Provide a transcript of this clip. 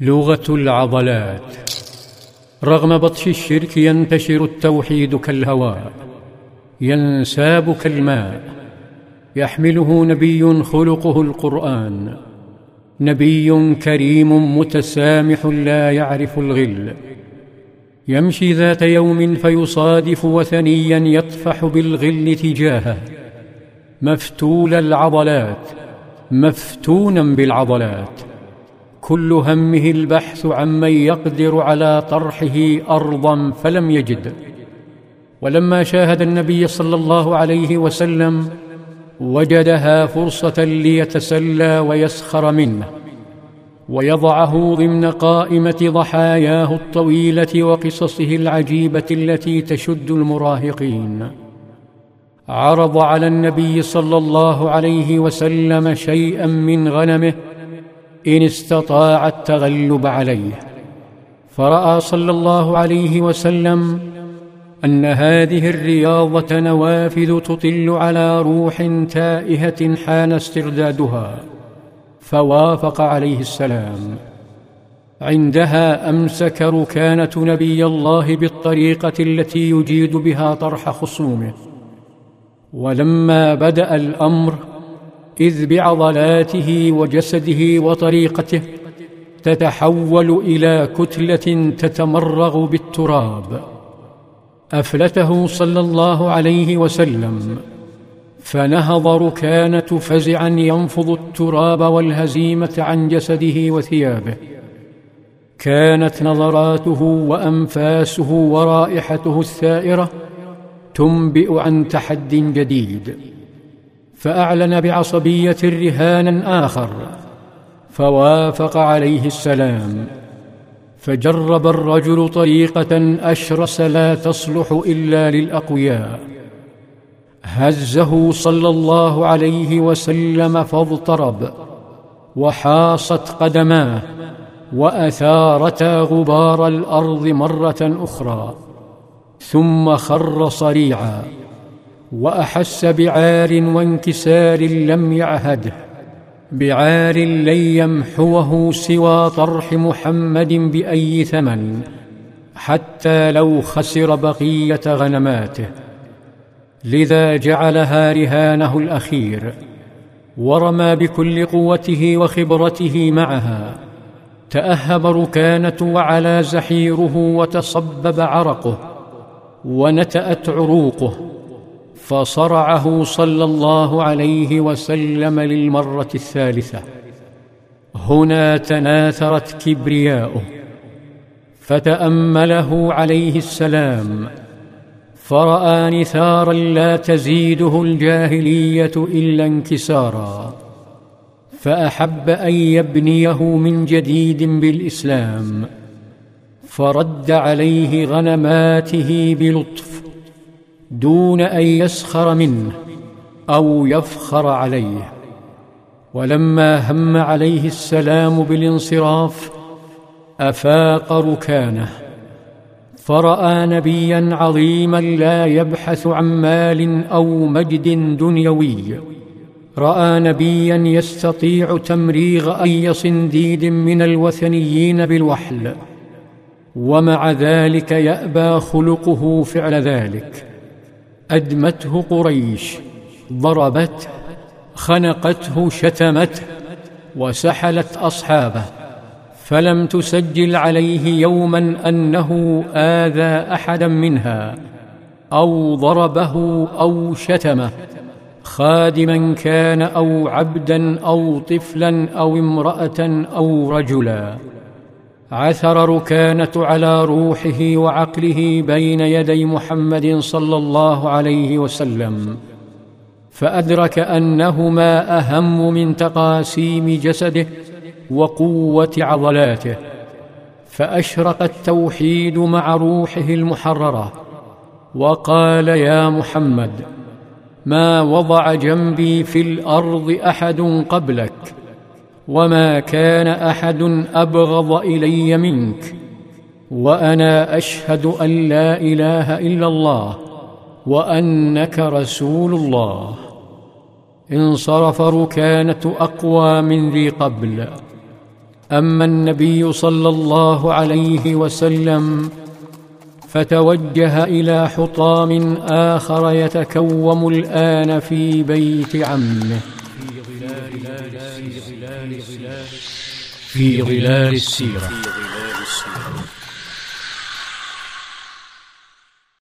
لغة العضلات. رغم بطش الشرك ينتشر التوحيد كالهواء ينساب كالماء يحمله نبي خلقه القرآن. نبي كريم متسامح لا يعرف الغل. يمشي ذات يوم فيصادف وثنيا يطفح بالغل تجاهه. مفتول العضلات. مفتونا بالعضلات. كل همه البحث عمن يقدر على طرحه أرضا فلم يجد. ولما شاهد النبي صلى الله عليه وسلم وجدها فرصة ليتسلى ويسخر منه ويضعه ضمن قائمة ضحاياه الطويلة وقصصه العجيبة التي تشد المراهقين. عرض على النبي صلى الله عليه وسلم شيئا من غنمه إن استطاع التغلب عليه. فرأى صلى الله عليه وسلم أن هذه الرياضة نوافذ تطل على روح تائهة حان استردادها فوافق عليه السلام. عندها أمسك ركانة نبي الله بالطريقة التي يجيد بها طرح خصومه. ولما بدأ الأمر إذ بعضلاته وجسده وطريقته تتحول إلى كتلة تتمرغ بالتراب. أفلته صلى الله عليه وسلم. فنهض ركانه فزعا ينفض التراب والهزيمة عن جسده وثيابه. كانت نظراته وأنفاسه ورائحته الثائرة تنبئ عن تحد جديد. فأعلن بعصبية رهانا آخر فوافق عليه السلام. فجرب الرجل طريقة أشرس لا تصلح إلا للأقوياء. هزه صلى الله عليه وسلم فاضطرب وحاصت قدماه واثارتا غبار الأرض مرة أخرى ثم خر صريعا. وأحس بعار وانكسار لم يعهده بعار لن يمحوه سوى طرح محمد بأي ثمن حتى لو خسر بقية غنماته. لذا جعلها رهانه الأخير ورمى بكل قوته وخبرته معها. تأهب ركانة وعلى زحيره وتصبب عرقه ونتأت عروقه. فصرعه صلى الله عليه وسلم للمرة الثالثة. هنا تناثرت كبرياؤه فتأمله عليه السلام فرأى نثارا لا تزيده الجاهلية إلا انكسارا فأحب أن يبنيه من جديد بالإسلام فرد عليه غنماته بلطف دون أن يسخر منه أو يفخر عليه. ولما هم عليه السلام بالانصراف أفاق ركانه. فرأى نبيا عظيما لا يبحث عن مال أو مجد دنيوي. رأى نبيا يستطيع تمريغ أي صنديد من الوثنيين بالوحل. ومع ذلك يأبى خلقه فعل ذلك. أدمته قريش ضربته خنقته شتمته وسحلت أصحابه. فلم تسجل عليه يوما أنه آذى أحدا منها أو ضربه أو شتمه. خادما كان أو عبدا أو طفلا أو امرأة أو رجلا. عثر ركانة على روحه وعقله بين يدي محمد صلى الله عليه وسلم فأدرك أنهما أهم من تقاسيم جسده وقوة عضلاته فأشرق التوحيد مع روحه المحررة وقال يا محمد ما وضع جنبي في الأرض أحد قبلك وما كان احد ابغض الي منك وأنا اشهد ان لا اله الا الله وانك رسول الله انصرف ركانه اقوى من ذي قبل اما النبي صلى الله عليه وسلم فتوجه إلى حطام اخر يتكوم الان في بيت عمه في ظلال السيرة.